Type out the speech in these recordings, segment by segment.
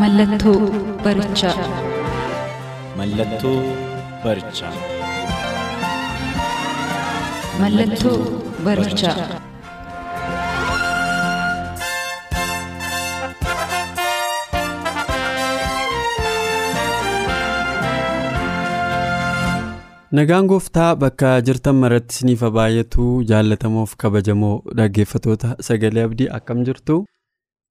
Mallattoo barichaa. Mallattoo barichaa. Mallattoo barichaa. Nagaan gooftaa bakka jirtan maratti isiniif baay'atu jaallatamoof kabajamoo dhaggeeffatoota sagalee abdii akkam jirtu.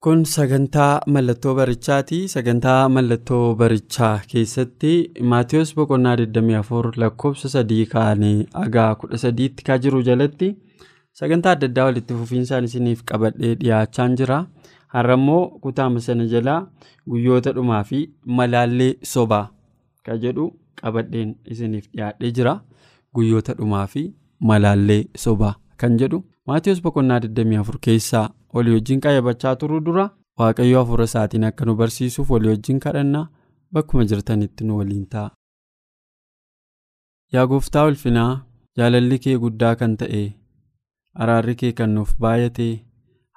Kun sagantaa mallattoo barichaati. Sagantaa mallattoo barichaa keessatti Maatiyus boqonnaa 24 lakkoofsa sadii kaanii hagaa 13tti kan jiru jalatti sagantaa adda addaa walitti fufiinsaan isiniif qabadhee dhiyaachaa jira. Har'a immoo kutaama sana jalaa guyyoota dhumaa fi malaallee sobaa kan jedhu qabadheen isiniif dhiyaadhee jira. Guyyoota dhumaa fi malaallee sobaa kan jedhu Maatiyus boqonnaa 24 keessaa walii wajjin qayyabachaa turuu dura waaqayyo hafuura isaatiin akka nu barsiisuuf walii wajjin kadhannaa bakkuma jirtanitti nu waliin ta'a. Yaa gooftaa ulfinaa jaalalli kee guddaa kan ta'e araarri kee kan nuuf baay'ate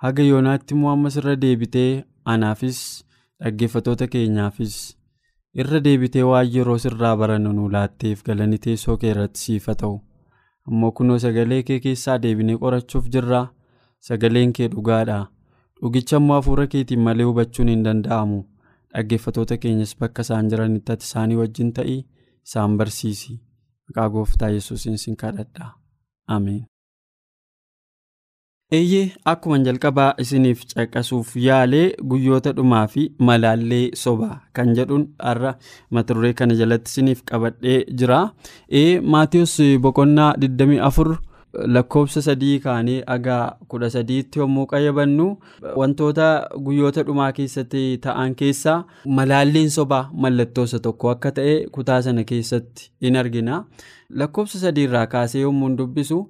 haga yoonaatti immoo ammas irra deebitee anaafis dhaggeeffatoota keenyaafis irra deebitee waan yeroo sirraa barannu nu laatteef galanni teessoo kee irratti siif haa ta'u ammoo kunoo sagalee kee keessaa deebinee qorachuuf jirra. Sagaleen kee dhugaadha. Dhugicha immoo hafuura keetiin malee hubachuun hin danda'amu. Dhaggeeffatoota keenyas bakka isaan jiranitti ati isaanii wajjin ta'ii isaan barsiisi. Maqaa gooftaa yesuusiin sin kadhadha. Ameen. Eeyyee akkuma jalqabaa isiniif caqasuuf yaalee guyyoota dhumaa fi malaallee sobaa kan jedhuun har'a mata duree kana jalatti isiniif qabadhee jira. Ee Maatiyus boqonnaa 24. Lakkoofsa sadii kaanii hagaa kudha sadiitti yommuu qayyabannu wantoota guyyoota dhumaa keessatti ta'an keessaa malaalleen sobaa mallattoo tokko akka ta'e kutaa sana keessatti in argina lakkoofsa sadiirraa kaasee yommuu dubbisu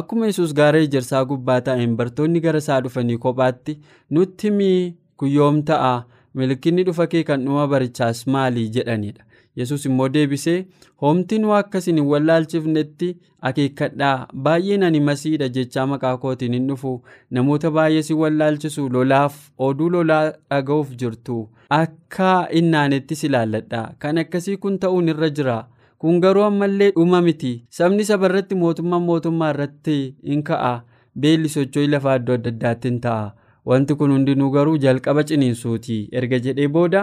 akkuma yesus gaara ejersaa gubbaa ta'een bartoonni gara isaa dhufanii kophaatti nutti himii guyyoom ta'a milkinni dhufa kee kan dhuma barichaas maalii jedhanidha. Yesus immoo deebisee hoomtiin waa akkasiin hin wallaalchifnetti akeekkadhaa. Baay'een ani masiidha jechaa maqaa kootiin hin dhufu. Namoota baay'ee si wallaalchisu lolaaf oduu lolaa dhaga'uuf jirtu. Akka innaanetti si ilaalladha kan akkasii kun ta'uun irra jira. Kun garuu ammallee dhuma miti. Sabni saba irratti mootummaan mootummaa irratti hin ka'a. Beelli socho'ii lafaa iddoo adda addaatti hin ta'a. Wanti kun hundinuu garuu jalqaba ciniinsuuti. Erga jedhee booda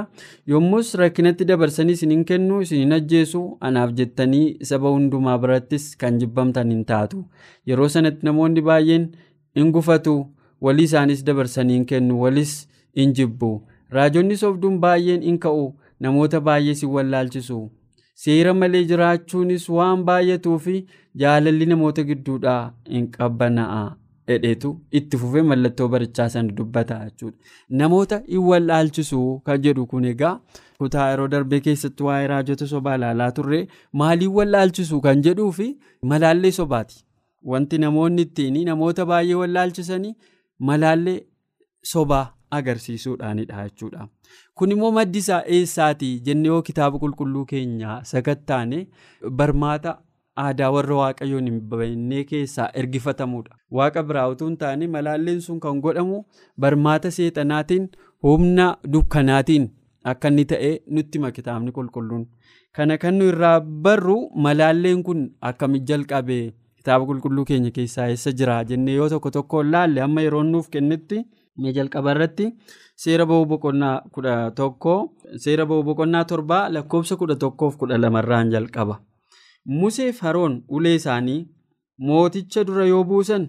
yommus rakkinatti dabarsanii isin hin kennu isin hin ajjeesu anaaf jettanii saba hundumaa birattis kan jibbamtan hin taatu. Yeroo sanatti namoonni baay'een in gufatu. Walii isaanis dabarsanii hin kennu walis in jibbu. Raajonni sobduun baay'een in ka'u namoota baay'ee si wallaalchisu. Seera malee jiraachuunis waan baay'atuu fi jaalalli namoota gidduudhaa hin qabbana'a. Dhedheetu itti fufee mallattoo barichaa sana dubbata jechuudha. Namoota hin wallaalchisu kan jedhu kun egaa kutaa yeroo darbee keessatti waa'ee raajota sobaa ilaalaa turre maaliin wallaalchisu kan jedhuu fi malaallee sobaati. Wanti namoonni ittiin namoota baay'ee wallaalchisanii malaallee sobaa agarsiisuudhaanidha jechuudha. Kun immoo maddi isaa eessaati jennee yoo kitaaba qulqulluu keenya sakattaane barmaata. Aadaa warra waaqayyoon hin beekne keessaa ergifatamudha. Waaqa biraa utuu hin taane malaalleen sun kan godhamu barmaata seexanaatiin humna dukkanaatiin akka inni ta'e nutti hima kitaabni qulqulluun. Kana kan nu irraa barru malaalleen kun akkamitti jalqabe kitaaba qulqulluu keenya keessaa eessa jira jennee yoo tokko tokko laalle amma yeroo nuuf kennetti mee jalqaba irratti seera ba'uu boqonnaa kudha tokkoo seera ba'uu boqonnaa torbaa lakkoofsa kudha tokkoof kudha lamarraan jalqaba. Museef Haroon ulee isaanii mooticha dura yoo buusan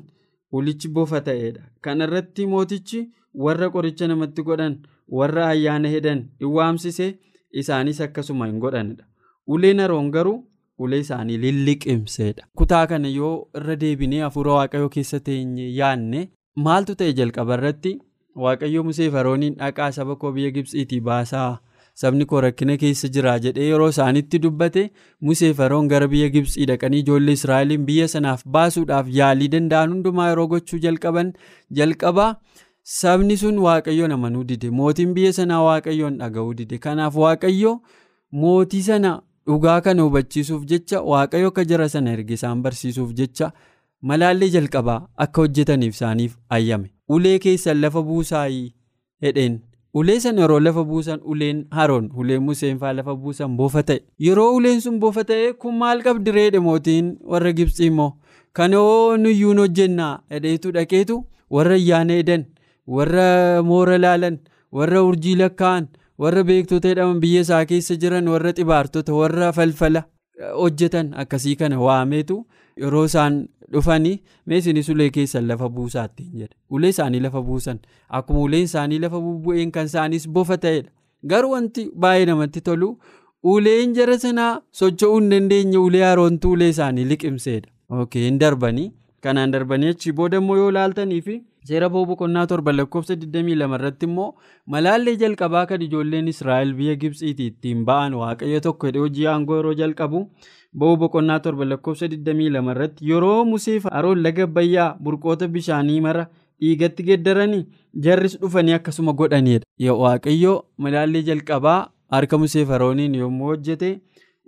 ulichi bofa ta'edha. Kana irratti mootichi warra qoricha namatti godhan warra ayyaana hedan in waamsise isaanis akkasuma hin godhanidha. Uleen Haroon garuu ulee isaanii lilliqimseedha. Kutaa kana yoo irra deebinee hafuura waaqayyoo keessa teenye yaanne maaltu ta'e jalqaba irratti waaqayyo musee farooniin dhaqaa saba koo biyya gibsiitii baasaa sabni koo rakkina keessa jira jedhee yeroo isaanitti dubbate musee faroon gara biyya gibsii dhaqanii ijoollee israa'eliin biyya sanaaf baasuudhaaf yaalii danda'an hundumaa yeroo gochuu jalqaban jalqabaa. Sabni sun waaqayyoon amanuu dide. Mootiin biyya sanaa waaqayyoon dhaga'uu dide. Kanaaf waaqayyo mootii sana dhugaa kana hubachiisuuf jecha waaqayyo akka jara sana erge isaan barsiisuuf jecha malaallee jalqabaa akka hojjetaniif isaaniif ayyame. Ulee keessan lafa buusaayii hedheen ulee sana yeroo lafa buusan uleen haroon uleen museen faa lafa buusan boofa ta'e. Yeroo uleen sun boofa ta'e kun maal qabdi reedhe mootiin? Warra gibsii immoo kanoo nuyyuun hojjennaa hedheetu dhaqeetu? Warra ayyaana edan warra moora laalan warra urjii lakkaa'an warra beektota jedhaman biyya isaa keessa jiran warra xibaartota warra falfala hojjetan akkasii kana waameetu yeroo isaan dhufanii meesinis ulee keessan lafa buusaattiin jedhe. Ulee isaanii lafa buusan. Akkuma uleen isaanii lafa bubbu'een kan isaaniis bofa ta'edha. Garuu wanti baay'ee namatti tolu uleen jara sanaa socho'uu hin dandeenye ulee haroontuu ulee isaanii liqimseedha. Hin darbanii kanaan darbanii achi booda immoo yoo laaltanii fi seera boqonnaa torba lakkoofsa 22 irratti immoo malaallee jalqabaa kan ijoolleen israa'el biyya gibsiitii ittiin ba'an waaqayyo tokko hidhee hojii aangoo yeroo jalqabu bo'uu boqonnaa torba lakkoofsa 22 irratti yeroo museef aroon laga abbayyaa burqoota bishaanii mara dhiigatti geddaranii jarris dhufanii akkasuma godhanidha waaqayyo malaallee jalqabaa harka museef arooniin yommuu hojjete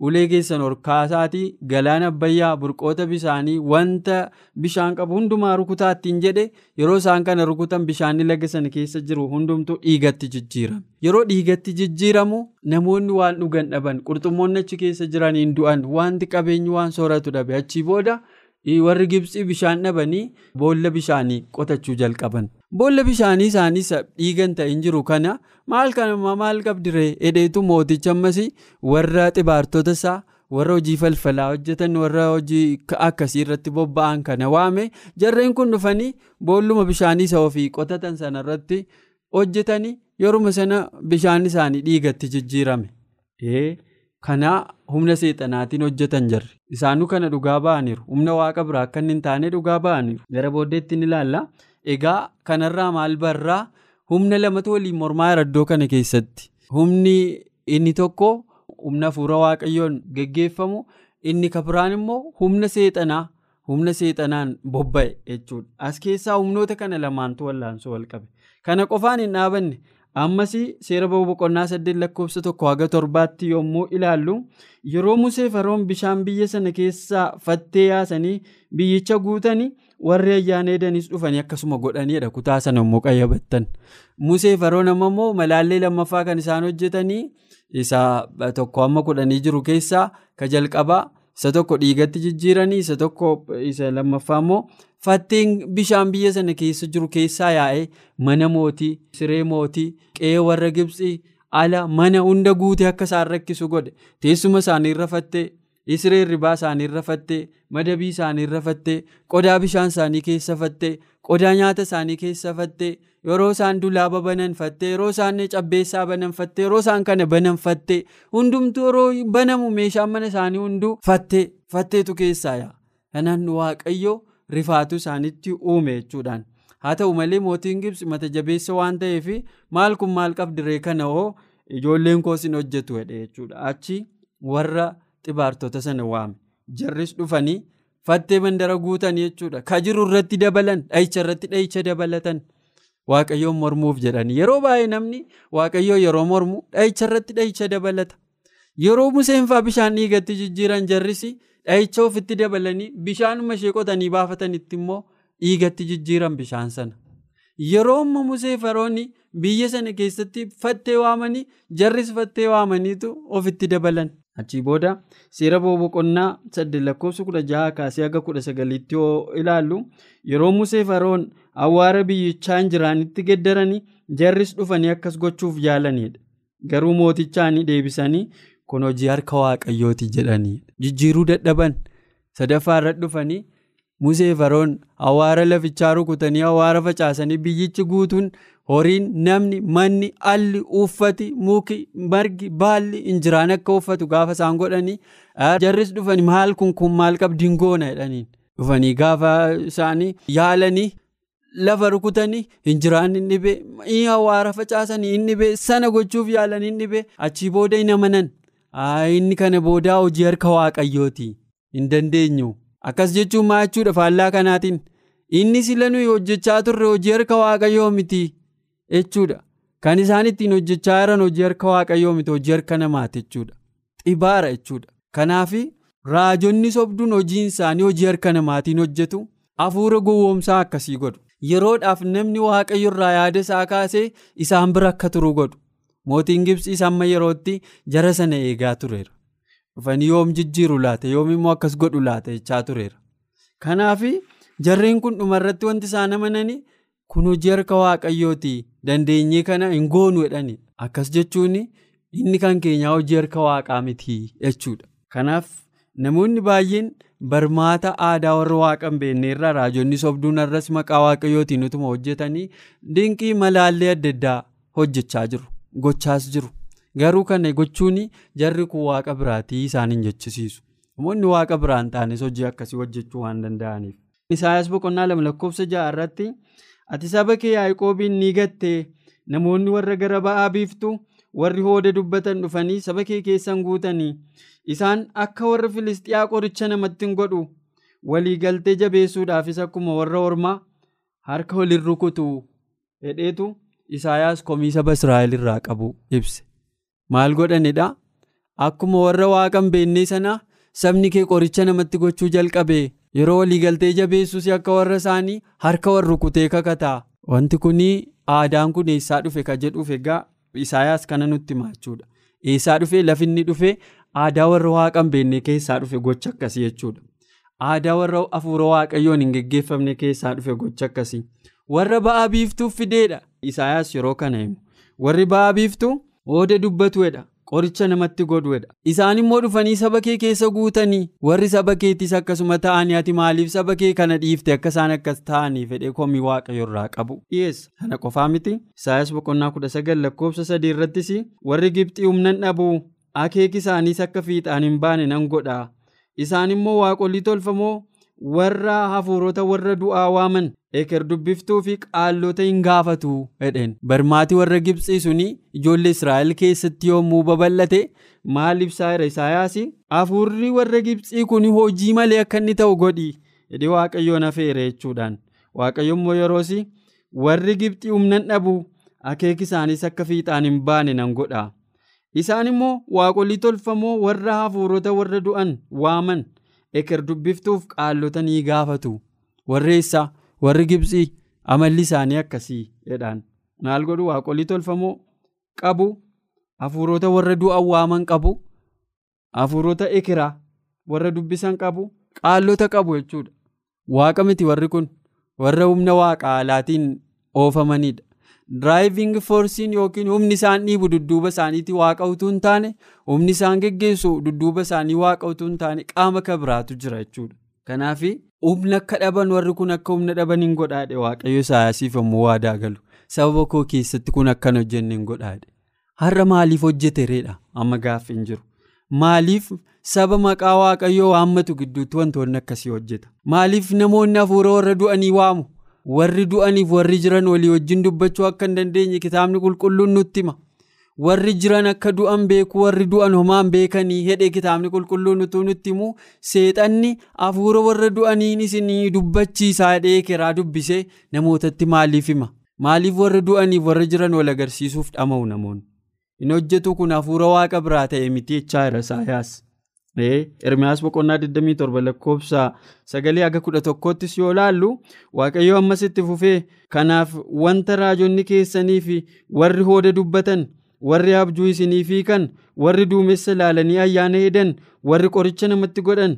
ulee keessan ol kaasaatii galaana abbayyaa burqoota bishaanii wanta bishaan qabu hundumaa rukutaa ittiin jedhe yeroo isaan kana rukutan bishaanni laga sana keessa jiru hundumtuu dhiigatti jijjiirame yeroo dhiigatti jijjiiramu namoonni waan dhugan dhaban qurxummoonni achi keessa jiraniin du'an wanti qabeenyi waan sooratu dhabe achii booda warri gibsii bishaan dhabanii boolla bishaanii qotachuu jalqaban. Boolla bishaanii isaaniis dhiigan ta'in jiru. Kana maal kana maal qabdiree hedheetu mooticha ammas warra xibaartota isaa warra hojii falfalaa hojjetan warra hojii akkasii irratti bobba'an kana waame jarreen kun dhufanii boolluma bishaanii isa ofii qotatan sana irratti hojjetanii yeruma sana bishaan isaanii dhiigatti jijjiirame. Kana humna seexanaatiin hojjetan jarri. Isaanuu kana dhugaa ba'aniiru. Humna waaqa biraa akka inni hin taane dhugaa ba'aniiru. Gara booddeetti ni ilaalla egaa kanarraa maal barraa? Humna lamatu waliin mormaa iddoo kana keessatti. Humni inni tokko humna hafuura waaqayyoon geggeeffamu inni kabiraan immoo humna seexanaa humna seexanaan bobba'e jechuudha. As keessaa humnoota kana lamaantu wallaansoo wal qabe. Kana qofaan hin dhaabanne. Ammas seera boqonnaa saddeet lakkoofsa tokko haga torbaatti yommuu ilaallu yeroo musee faroon bishaan biyya sana keessaa fattee yaasanii biyyicha guutanii warri ayyaana edanis dhufanii akkasuma godhaniidha kutaa sana immoo qayyabattan. Musee faroon amma immoo malaallee lammaffaa kan isaan hojjetanii isa tokko amma kudhanii jiru keessaa ka jalqabaa isa tokko dhiigatti jijjiiranii isa tokko isa lammaffaa immoo fatteen bishaan biyya sana keessa jiru keessaa yaa'ee mana mootii siree mootii qe'ee warra gibsii ala mana hunda guutee akka isaan rakkisu godhe teessuma isaanii irra fattee siree ribaa isaanii irra fattee madabii isaanii irra fattee qodaa bishaan isaanii keessa fattee qodaa nyaata isaanii keessa fattee yeroo isaan dulaaba bananfattee yeroo isaan cabbeessaa bananfattee yeroo isaan kana bananfattee hundumtuu yeroo banamu meeshaan mana isaanii hunduu fattee fatteetu keessaa yaa'a kanaan waaqayyo. Rifaatu isaanitti uume jechuudhaan. Haa ta'u malee mootiin gibsi mata jabeessa waan ta'eef maal kun maal qabdiree kana hoo ijoolleen koos hin hojjetu jedhe jechuudha. Achi warra xibaartota sana waame. Jarris dhufanii fattee mandara guutan jechuudha. Ka jiru irratti dabalan dhahicha irratti dhahicha dabalatan. Waaqayyoon mormuuf jedhanii yeroo baay'ee namni waaqayyoo yeroo mormu dhahicha irratti dhahicha dabalata. Yeroo museen faa bishaan dhiigatti jijjiiran jarris. Dhahicha ofitti dabalanii bishaanuma ishee qotanii baafatanitti immoo dhiigatti jijjiiran bishaan sana yeroo amma musee faroonni biyya sana keessatti fattee waamanii jarris fattee waamaniitu ofitti dabalan. achii booda seera boqonnaa saddeet lakkoofsa kudha jaha kaasee haga kudha sagaliitti yoo ilaallu yeroo musee faroon awwaara biyyichaa hin jiraanitti geddaranii jarris dhufanii akkas gochuuf yaalanidha garuu mootichaanii deebisanii. Kun hojii harka waaqayyooti jedhanii jijjiiruu dadhaban sadaffaa irra dhufanii musee faroon awwaara lafichaa rukutanii awwaara facaasanii biyyichi guutuun horiin namni manni alli uffati muki margi baalli injiraan akka uffatu gaafa isaan godhanii jarris dhufanii maal kun kun maal qabdiin goona! jedhaniin. Dhufanii gaafa isaanii yaalanii lafa rukutanii hinjiraan hin dhibee hawaara facaasanii hin dhibee sana gochuuf yaalan hin dhibee achii booda hin amanan inni kana boodaa hojii harka waaqayyooti. Hin dandeenyu. Akkas jechuun maa jechuudha faallaa kanaatiin inni sila nuyi hojjechaa turre hojii harka waaqayyoo miti jechuudha kan isaan ittiin hojjechaa jiran hojii harka waaqayyoo miti hojii harka namaati jechuudha xibaara jechuudha kanaaf raajonni sobduun hojiin isaanii hojii harka namaatiin hojjetu hafuura gowwoomsaa akkasii godhu. yeroodhaaf namni waaqayyo irraa yaada isaa kaasee isaan bira akka turu godhu mootiin gibsiis amma yerootti jara sana eegaa tureera. Dhufanii yoom jijjiiru laata yoom immoo akkas godhu laata jechaa tureera. Kanaaf jarreen kun dhumarratti wanti isaan amananii kun hojii harka waaqayyooti dandeenyee kana hin goonu jedhani akkas jechuun inni kan keenyaa hojii harka waaqaa miti jechuudha. Kanaaf namoonni baay'een. barmaata aadaa warra waaqa hin beekne irraa raajonni sobduun irras maqaa waaqayyootiin utuma hojjetanii dinqii malaallee adda addaa hojjechaa jiru gochaas jiru. Garuu kana gochuun jarri kun waaqa biraatii isaan hin jechisiisu. Namoonni waaqa biraa hin taanes hojii akkasii hojjechuu waan danda'aniif. Isaayaas boqonnaa lama lakkoofsa ja'a irratti ati saba kee yaaqoobiin ni gattee? Namoonni warra gara ba'aa biiftu warri hooda dubbatan dhufanii saba kee keessan guutanii. isaan akka warra filistiyaa qoricha namatti hin godhu. Waliigaltee jabeessuudhaafis akkuma warra ormaa harka waliin rukutu hedheetu isaayaas komii saba israa'el irraa qabu ibse maal godhanidha akkuma warra waaqa hin beekne sana sabni kee qoricha namatti gochuu jalqabe yeroo waliigaltee jabeessus akka warra isaanii harka warra rukutee kakataa wanti kun aadaan kun eessaa dhufe ka jedhuuf egaa isaayaas kana nutti maachuudha eessaa dhufe lafinni dhufe. aadaa warra waaqa hin beekne keessaa dhufe gocha akkasii jechuudha. Aadaa warra hafuura waaqayyoon hin geggeeffamne keessaa dhufe gocha akkasii. Warra ba'aa biiftuuf fideedha. Isaayaas yeroo kana himu. Warri ba'aa biiftuu hooda dubbatuudha. Qoricha namatti godhuudha. Isaan immoo dhufanii saba kee keessa guutanii warri saba keetis akkasuma ta'anii ati maaliif saba kee kana dhiifte akka isaan akkas ta'anii fedhee komii waaqayyo irraa qabu. Dhiyeessa. Kana qofaa miti. Isaayaas boqonnaa kudha sagal lakkoofsa sadii irrattis warri Gibxii humnan dhabuu. akeeki isaaniis akka fiixaan hin baane nan godha isaan immoo waaqolii tolfamoo warra hafuurota warra du'aa waaman eker dubbiftuu fi qaallota hin gaafatu jedheen. Barmaatii warra gibxii suni ijoollee israa'el keessatti yommuu babal'ate maal ibsaa jira? Isaayaas hafuurri warra gibxii kun hojii malee akka inni ta'u godhi. Jedhee waaqayyoon afeere jechuudhaan. Waaqayyo immoo yeroos warri gibxii humnan dhabu akeeki isaaniis akka fiixaan hin baane nan godha. isaan immoo waaqolii tolfamoo warra hafuurota warra du'an waaman eker dubbiftuuf qaallota ni gaafatu. Warreessa warri gibxii amalli isaanii akkasii jedhaan maal godhu? Waaqolii tolfamoo qabu? Hafuurota warra du'an waaman qabu? Hafuurota ekeraa warra dubbisan qabu? Qaallota qabu jechuudha. Waaqa miti warri kun warra humna waaqa alaatiin oofamanidha. Diraayiving foorsiin yookiin humni isaan dhiibu dudduuba isaaniitti waaqa utuu hin taane humni isaan geggeessu dudduuba isaanii waaqa utuu hin taane qaama ka biraatu jira jechuudha. Kanaaf humna akka dhaban warri kun akka humna dhaban hin godhaadhe waaqayyo isaayasiif ammoo waadaa galu sababa koo keessatti kun akkan hojjenne hin godhaadhe. Har'a maaliif hojjete reedha amma gaaffi hin jiru. Maaliif saba maqaa waaqayyoo waammatu gidduutti wantoonni akkasii hojjeta? Maaliif namoonni hafuura warra du'anii waamu? warri du'aniif warri jiran walii wajjin dubbachuu akka hin dandeenye kitaabni qulqulluun nutti hima warri jiran akka du'an beeku warri du'an homaan beekanii hedhee kitaabni qulqulluun utuu nutti himu seexanni hafuura warra du'aniin isinii dubbachiisaa hedhee keraa dubbisee namootatti maaliif hima maaliif warri du'aniif warri jiran wal agarsiisuuf dhama'u namoonni hin hojjetu kun hafuura waaqa biraa ta'e miti jechaa jira isaayaas. Ermiyaas boqonnaa 27 lakkoofsa sagalee aga kudha tokkottis yoo laallu waaqayyo ammas itti fufee kanaaf wanta raajonni keessanii fi warri hooda dubbatan warri abjuu isinii fiikan warri duumessa ilaalanii ayyaana eedan warri qoricha namatti godhan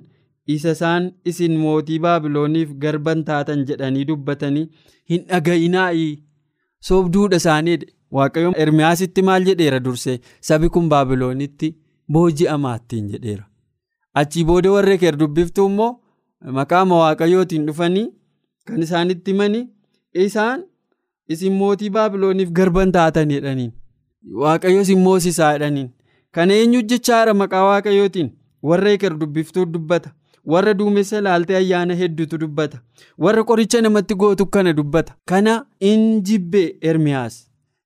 isa isaan isin mootii baabilooniif garban taatan jedhanii dubbatanii hin dhaga'inaa'i. Soobduudha isaanii waaqayyo ermiyaasitti maal jedheera dursee? Sabi kun baabiloonitti booji'amaattiin jedheera. achii booda warra eker dubbiftuu immoo maqaama waaqayyootiin dhufanii kan isaanitti himanii isaan isin mootii baabilooniif garban taatan jedhaniin waaqayyo isin moosisaa jedhaniin kana eenyu jechaa jira maqaa waaqayyootiin? Warra eker dubbiftuu dubbata. Warra duumessa ilaaltee ayyaana hedduutu dubbata. Warra qoricha namatti gootu kana dubbata. Kana in jibbe ermiyaas.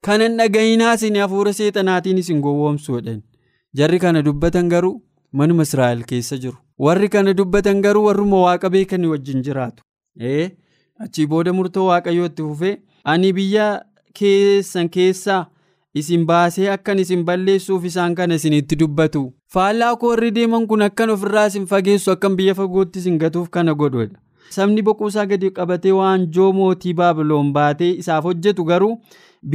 Kanan dhaga'inaas inni hafuura seexanaatiin isin gowwoomsuudhaan. Jarri kana dubbatan garuu manuma israa'el keessa jiru. Warri kana dubbatan garuu warruma waaqa beekanii wajjin jiraatu. Achii booda murtoo waaqayyootti fufee ani biyya keessan keessaa isin baasee akkan isin balleessuuf isaan kana isinitti dubbatu. Faallaa koo warri deeman kun akkan ofirraa isin fageessu akkan biyya fagootti isin gatuuf kana godhudha sabni boquusaa gadi qabatee waanjoo mootii baabiloon baatee isaaf hojjetu garuu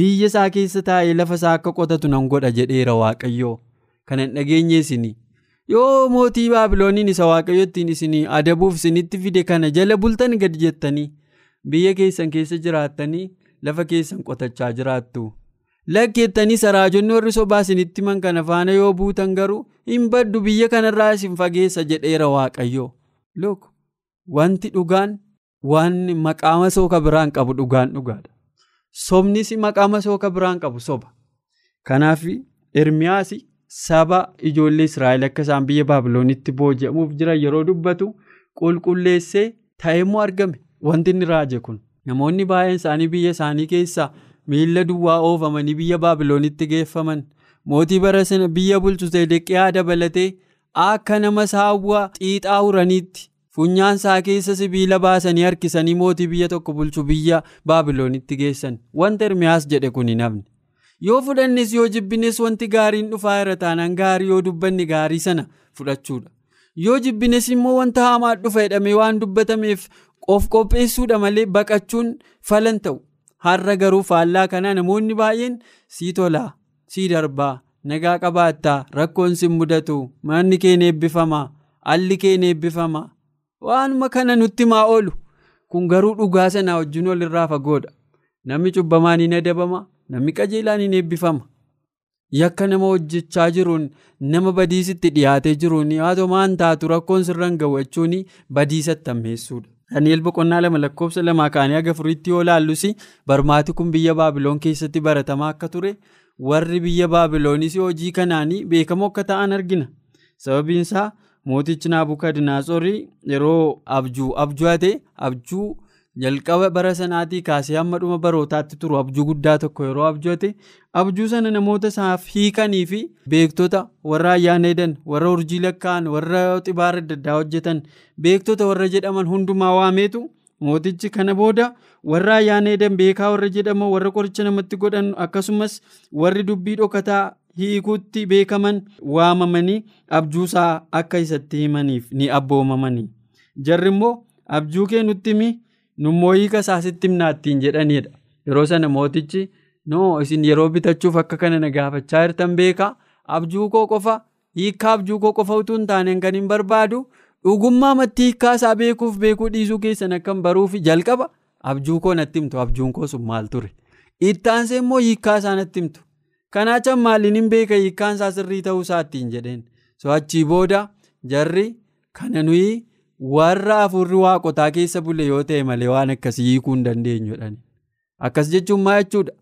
biyya isaa keessa taa'ee lafa isaa akka qotatu nan godha jedheera waaqayyoo. Kanan dhageenye isinii. Yoo mootii baabilooniin isa waaqayyo ittiin isinii adabuuf isinitti fide kana jala bultan gadi jettanii biyya keessan keessa jiraattanii lafa keessan qotachaa jiraattu. Lakkeettanii saraajonni warri sobaa isinitti himan kana faana yoo buutan garuu hin baddu biyya kanarraa isin fageessa jedheera waaqayyo. Look wanti dhugaan waan maqaama sooka biraan qabu dhugaan dhugaadha. Sobnis maqaama sooka biraan qabu soba. Kanaaf ermiyaas saba ijoollee israa'el akka isaan biyya baabiloonitti booji'amuuf jiran yeroo dubbatu qulqulleessee ta'emmoo argame. Wanti inni raaje kun namoonni baay'een isaanii biyya isaanii keessaa. Miilla duwwaa oofamanii biyya baabiloonitti geeffaman. Mootii bara sana biyya bulchu sedeqiyaa dabalatee akka nama saawwa xiixaa uraniitti funyaan isaa keessa sibiila baasanii harkisanii mootii biyya tokko bulchu biyya baabiloonitti geessan. Wanta ermiyaas jedhe kun hin hafne. Yoo fudhannes yoo jibbines wanti gaariin dhufaa irra taanaan gaarii yoo dubbanne gaarii sana fudhachuudha. Yoo jibbines immoo wanta hamaa dhufa jedhamee waan dubbatameef of qopheessuudha malee baqachuun falan ta'u. Har'a garuu faallaa kanaa namoonni baay'een sii tolaa sii darbaa nagaa qabaattaa rakkoon sin mudatu manni keen eebbifamaa alli keen eebbifamaa waanuma kana nutti maa oolu? Kun garuu dhugaa sanaa wajjin walirraa fagoodha namni cubbamaan hin adabama namni qajeelaan hin eebbifama. Yakka nama hojjechaa jiruun nama badiisitti dhiyaatee jiruun haatoo maan taatu rakkoon sirra hin ga'u jechuun Daani'eel boqonnaa lama lakkoofsa lamaa kaanii haga furiitti yoo laallus barmaati kun biyya baabiloon keessatti baratamaa akka ture. Warri biyya baabiloonis hojii kanaanii beekamoo akka ta'an argina. Sababiin isaa mootichi naabukadnaasorii yeroo abjuu abju'ate abjuu jalqaba bara sanaatii kaasee hamma dhuma barootaatti turu abjuu guddaa tokko yeroo abju'ate abjuu sana namoota isaaf hiikanii fi beektota warra ayyaana edan warra urjii lakkaa'an warra xibaara adda addaa hojjetan beektota warra jedhaman hundumaa waameetu mootichi kana booda warra ayyaana edan beekaa warra jedhaman warra qoricha namatti godhan akkasumas warri dubbii dhokataa hiikuutti beekaman waamamanii abjuusaa akka isatti himaniif ni abboomamanii. Jarri immoo abjuu kee nutti himi nummoo hiika isaasitti himnaattiin jedhanidha yeroo sana mootichi noo isin yeroo bitachuuf akka kana na gaafachaa jirtan beekaa? Abjuu koo qofa hiikaa abjuu koo qofa utuu hin taane kan hin barbaadu? Dhugummaa matti hiikaa isaa beekuuf beekuu dhiisuu keessan akkan baruuf jalqaba? Abjuu koo natti himtu abjuun koo sun maal ture? Ittaansee immoo hiikaa isaa natti himtu. Kanaacha maaliin hin beeka hiikkaan isaa sirrii ta'uu isaattiin jedheen. So achii booda jarri kana nuyi warra afurri waaqotaa keessa bule yoo ta'e malee waan akkasii hiikuu hin dandeenyudha akkas jechuun maa jechuudha?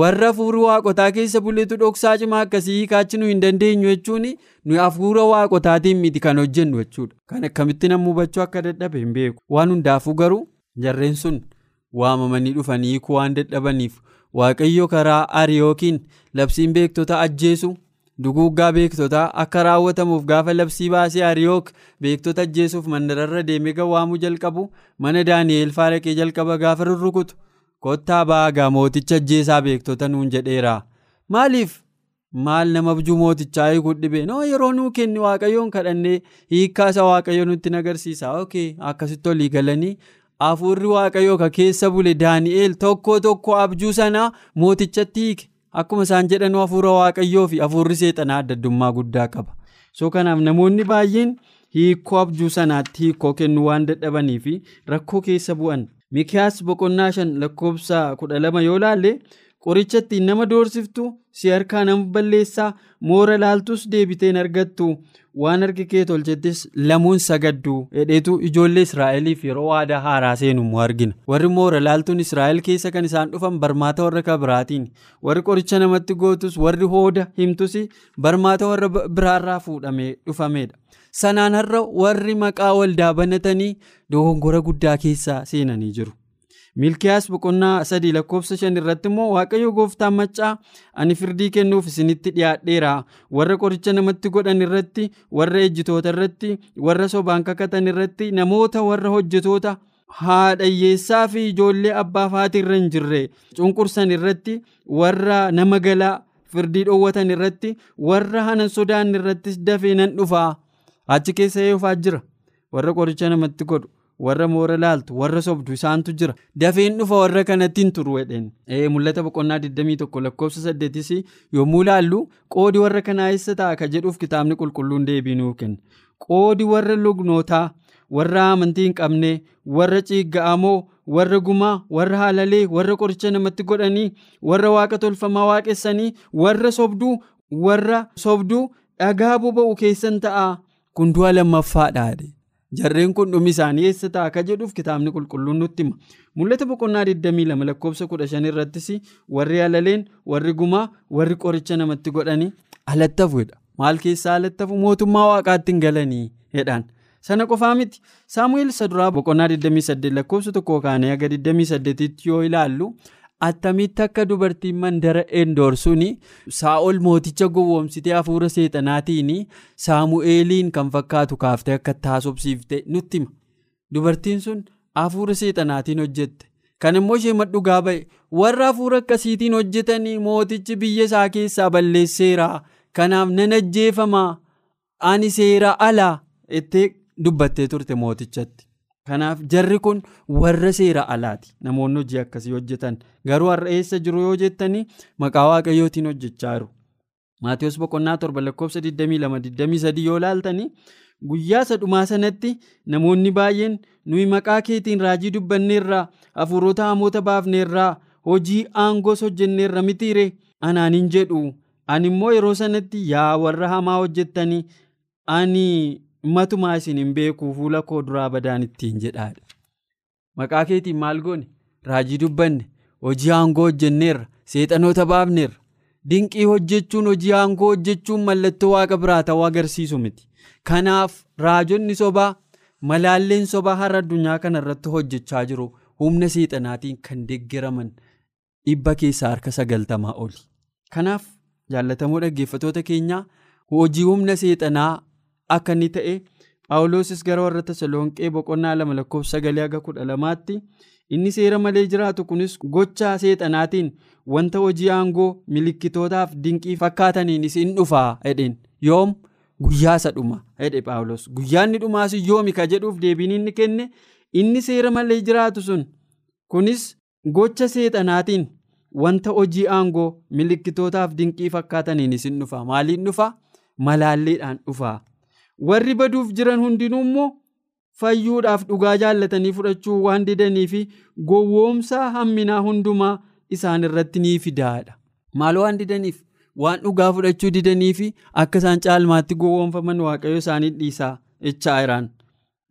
Warra afurri waaqotaa keessa buletu dhoksaa cimaa akkasii hiikaachi nu hin dandeenyu jechuun nuyi afuura waaqotaatiin miti kan hojjennu jechuudha. Kan akkamitti nama hubachuu akka dadhabe hin beeku. Waan hundaafuu garuu jarreen sun waamamanii dhufanii hiikuu waan dadhabaniif waaqayyo karaa ariyookiin labsiin beektota ajjeesu. Duguuggaa beektotaa akka raawwatamuuf gaafa labsii baasee ariyook beektota ajjeesuuf mandararra deemee gawwaamuu jalqabu mana daani'eel faaraqee jalqaba gaafa rurrukutu kottaa baagaa mooticha ajjeesaa beektota nuun jedheera. Maaliif? Maal nama abjuu mootichaa hiikuu dhibe? Noo yeroo nuu kenni waaqayyoon kadhannee hiikkaasa waaqayyo nutti agarsiisa. Ok akkasitti olii galanii hafuurri waaqayyoo ka keessa bule daani'eel tokko tokko abjuu sanaa mootichatti hiike. Akkuma isaan jedhan hafuura waaqayyoo fi hafuurri seexanaa adda addummaa guddaa qaba. So kanaaf namoonni baay'een hiikoo abjuu sanaatti hiikoo kennuu waan dadhabanii fi rakkoo keessa bu'an. Mikiyaas boqonnaa shan lakkoofsa kudha lama yoo laalle qoricha nama doorsiftu si harkaa nama balleessaa moora laaltus deebiteen argattu. Waan harki kee tolchettis lamuun sagaddu. Hedheetu ijoollee israa'eliif yeroo waadaa haaraa seenu immoo argina. Warri moora laaltuun israa'el keessa kan isaan dhufan barmaata warra kabiraatiin warri qoricha namatti gootus warri hooda himtus barmaata warra biraarraa fuudhamee dhufamedha sanaan har'a warri maqaa waldaa banatanii dogongora guddaa keessa seenanii jiru. Milkiyaas boqonnaa sadii lakkoofsa shan irratti immoo waaqayyo gooftaan maccaa ani firdii kennuuf isinitti dhiyaadheera. Warra qoricha namatti godhan irratti warra ejjitoota irratti warra sobaan kakatan irratti namoota warra hojjetoota haadhayyeessaa fi ijoollee abbaa haati irra hin jirre. Cunqursan irratti warra nama galaa firdii dhoowwatan irratti warra hanan sodaan irrattis dafee nan dhufaa achi keessa eeyyufaa jira? Warra qoricha namatti godhu. Warra moora laaltu warra sobdu isaantu jira. Dafeen dhufa warra kanatti hin turu jedheen mul'ata boqonnaa 21 lakkoofsa 8 yommuu laallu qoodi warra kanaa eessa ta'a ka jedhuuf kitaabni qulqulluun deebii nuu kenna. Qoodi warra lugnootaa warra amantii hin qabne warra ciigga'amoo warra gumaa warra haalalee warra qoricha namatti godhanii warra waaqa tolfamaa waaqessanii warra sobduu warra sobduu dhagaa boba'u keessan ta'a kun du'a lammaffaadha. Jarreen kun dhumi isaanii eessa ta'a ka jedhuuf kitaabni qulqulluun nutti hima? Mul'ata boqonnaa 22 lakkoofsa 15 irrattis warri halaleen warri gumaa warri qoricha namatti godhanii alattafuudha maal keessaa alattafu? Mootummaa waaqaatti hin galanii jedhaan. Sana qofaa miti. Saamu'eel saduraa boqonnaa 28 lakkoofsa tokko kaanee aga 28tti yoo ilaallu attamitti akka dubartiin mandara endoor suni saa'ol mooticha gowwoomsitee hafuura seexanaatiin saamu'eeliin kan fakkaatu kaaftee akka taasofsiifte nutti hima. Dubartiin sun hafuura seexanaatiin hojjette. Kan immoo ishee madhugaa ba'e warra hafuura akkasiitiin hojjetanii mootichi biyya isaa keessaa balleesseera. Kanaaf nan ajjeefamaa ani seera alaa ittee dubbattee turte mootichatti. Kanaaf jarri kun warra seera alaati. Namoonni hojii akkasii hojjetan. Garuu har'a eessa jiru yoo jettanii maqaa waaqayyootiin hojjechaa jiru maatiyoos boqonnaa torba lakkoofsa 22-23 yoo laaltanii guyyaa sadhumaa sanatti namoonni baay'een nuyi maqaa keetiin raajii dubbanneerraa hafuurota hamoota baafneerraa hojii aangoos hojjenneerra mitiire anaaniin jedhu. Ani immoo yeroo sanatti yaa warra hamaa hojjettanii ani. Matumaa isin hin beeku fuula koo duraa badaan ittiin jedhaadha. Maqaa keetiin maal goone raajii dubbanne hojii aangoo hojjenneerra seexanoota baafneerra dinqii hojjechuun hojii aangoo hojjechuun mallattoo waaqa biraa ta'uu agarsiisu miti. Kanaaf raajonni sobaa malaalleen sobaa har'a addunyaa kana irratti hojjechaa jiru humna seexanaatiin kan deeggaraman dhibba keessaa harka sagaltamaa oli. Kanaaf jaallatamoo dhaggeeffatoota keenyaa hojii humna seexanaa. Akka inni ta'e paawuloosis gara warra tasalonqee boqonnaa lama lakkoofsa sagalee haga kudha lamaatti inni seera malee jiraatu kunis gochaa seexanaatiin wanta hojii aangoo milikkitootaaf dinqii fakkaataniin isin dhufaa jedheen yoom? Guyyaa isa dhuma jedhe paawuloos guyyaa inni dhumaas yoomi ka jedhuuf deebiin inni kenne. Inni seera malee jiraatu sun kunis gocha seexanaatiin wanta hojii aangoo milikkitootaaf dinqii fakkaataniin isin dhufaa maaliin dhufaa malaalleedhaan dhufaa. Warri baduuf jiran hundinuu immoo fayyuudhaaf dhugaa jaallatanii fudhachuu waan didanii fi gowwoomsaa hamminaa hundumaa isaan irratti ni fidaadha. Maal waan didaniif waan dhugaa fudhachuu didanii fi akka isaan caalmaatti gowwoomfaman waaqayyo isaanii dhiisaa jechaa jiraan.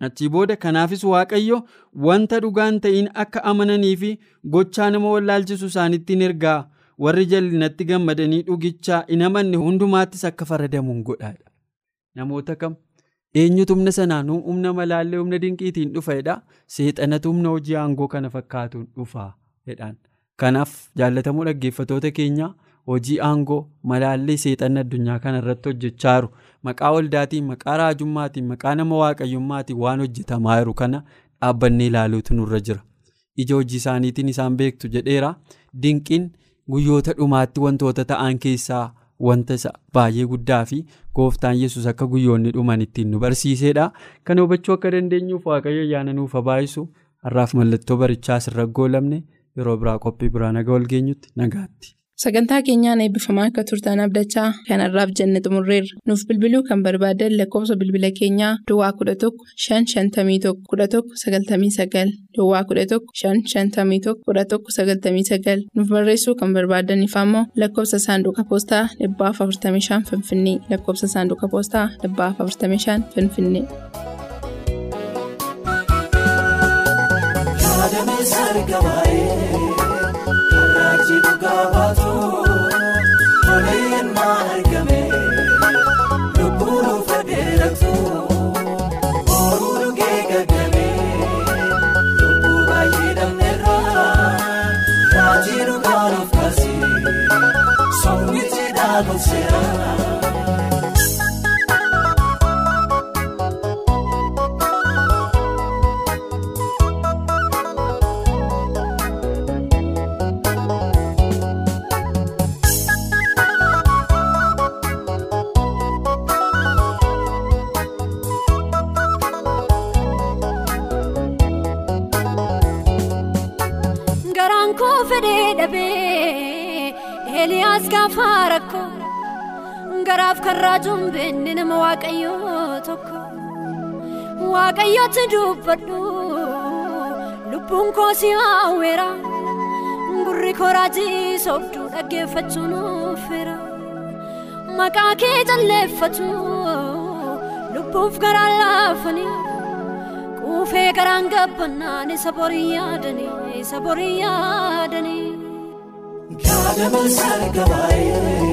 Achii booda kanaafis waaqayyo wanta dhugaan ta'in akka amananii fi gochaa nama wallaalchisu isaanitti ni ergaa warri jallinatti gammadanii dhugichaa hin amanne hundumaattis akka faradamuun godhaadha. Namoota kam eenyutu humna sanaan humna malaallee humna dinqiitiin dhufedha seexanatu humna hojii aangoo kana fakkaatuun dhufaa jedhaan. Kanaaf jaalatamuu dhaggeeffatoota keenya hojii aangoo malaallee seexanni addunyaa kana irratti hojjechaa jiru maqaa waldaatiin maqaa raajummaatiin maqaa nama waaqayyommaatiin waan hojjetamaa jiru kana dhaabbannee ilaaluutu nurra jira. Ija hojii isaaniitiin isaan beektu jedheera dinqiin guyyoota dhumaatti wantoota ta'an keessaa. Wanta isa baay'ee guddaa fi gooftaan yesus akka guyyoonni dhuman ittiin nu barsiisedha kana hubachuu akka dandeenyuuf waaqayyo ayyaana nuuf habaayisu har'aaf mallattoo barichaa asirra goolabne yeroo biraa qophii biraa naga ol geenyutti nagaatti. Sagantaa keenyaan eebbifamaa akka turtan abdachaa kanarraaf jenne xumurreerra. Nuuf bilbiluu kan barbaadan lakkoofsa bilbila keenyaa duwwaa 11 551 11 99 duwwaa 11 551 11 99 nuuf barreessuu kan barbaadanif ammoo lakkoofsa saanduqa poostaa 45 finfinnee. Lakkoofsa saanduqa poostaa 45 finfinnee. Waajjiruu gabaatu Maleen maargame Lubbuun fadheeratu Ooluu geeggagame Lubbuu baay'ee dhamneera Waajjiruu gaaruf kaasee Somni jiidhaa goseera. Garaaf kan raajuun beenne nama waaqayyoo tokko waaqayyooti dubbadhu lubbuun koo si hawweera gurri koo raajii soobduu dhaggeeffachuun uffeera maqaa kee jalleeffatu lubbuuf garaa laafanii quufee garaan gabbannaan isa borii yaadanii isa borii yaadanii. Gaadaman sarga baay'ee kan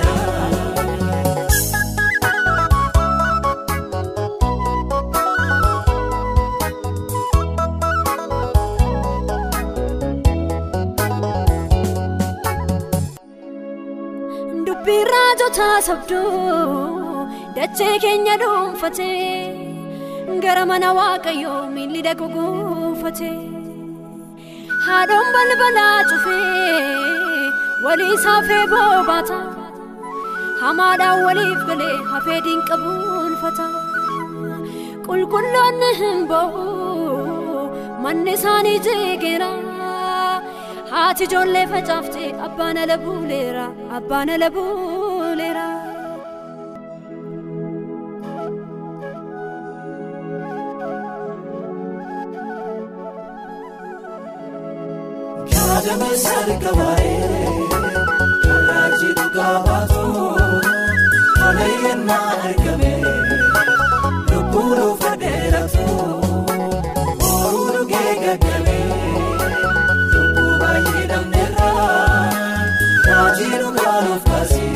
sobduu dachee keenya dhuunfatee gara mana waaqayyoo miilli dhaqu guufate haadhoon balbalaa cufee walii saafee boobaata hamaadhaan waliif galee hafee diinqabuunfata qulqulloonni hin ba'u manni isaanii jeegeera haati ijoollee facaaftee abbaan ala buuleera abbaan ala buuleera. Gaadaman sarga baay'ee kan raajii dhugaa baatu tola yennaa argame lubbuun ufa dheeratu horuu dhugee gaggabee lubbuu baay'ee dhabneerra raajii dhugaa nuuf kaasee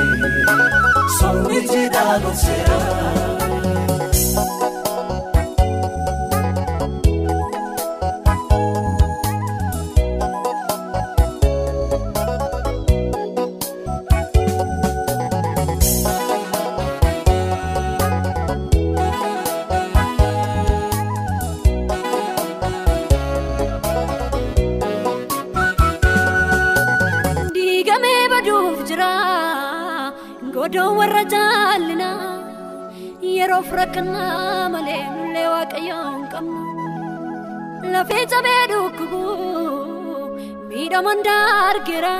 sombichi daagonseera. Godoo warra jaallina yeroof rakkannaa malee nullee waaqayyoon qabna lafee cabee dhukkubu miidhaman daargeera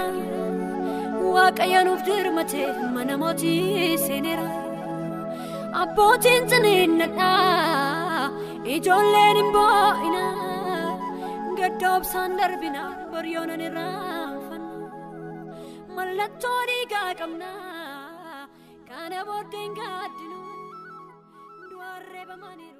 waaqayyo nuuf dirmate mana mootii seeneera abbootiin ciniinnadha ijoolleen hin boo'ina gaddoobsaan darbina boryoonan irraanfanna mallattoo dhiigaa qabna kana booddeen gaaddinu du'arree bamaniiru.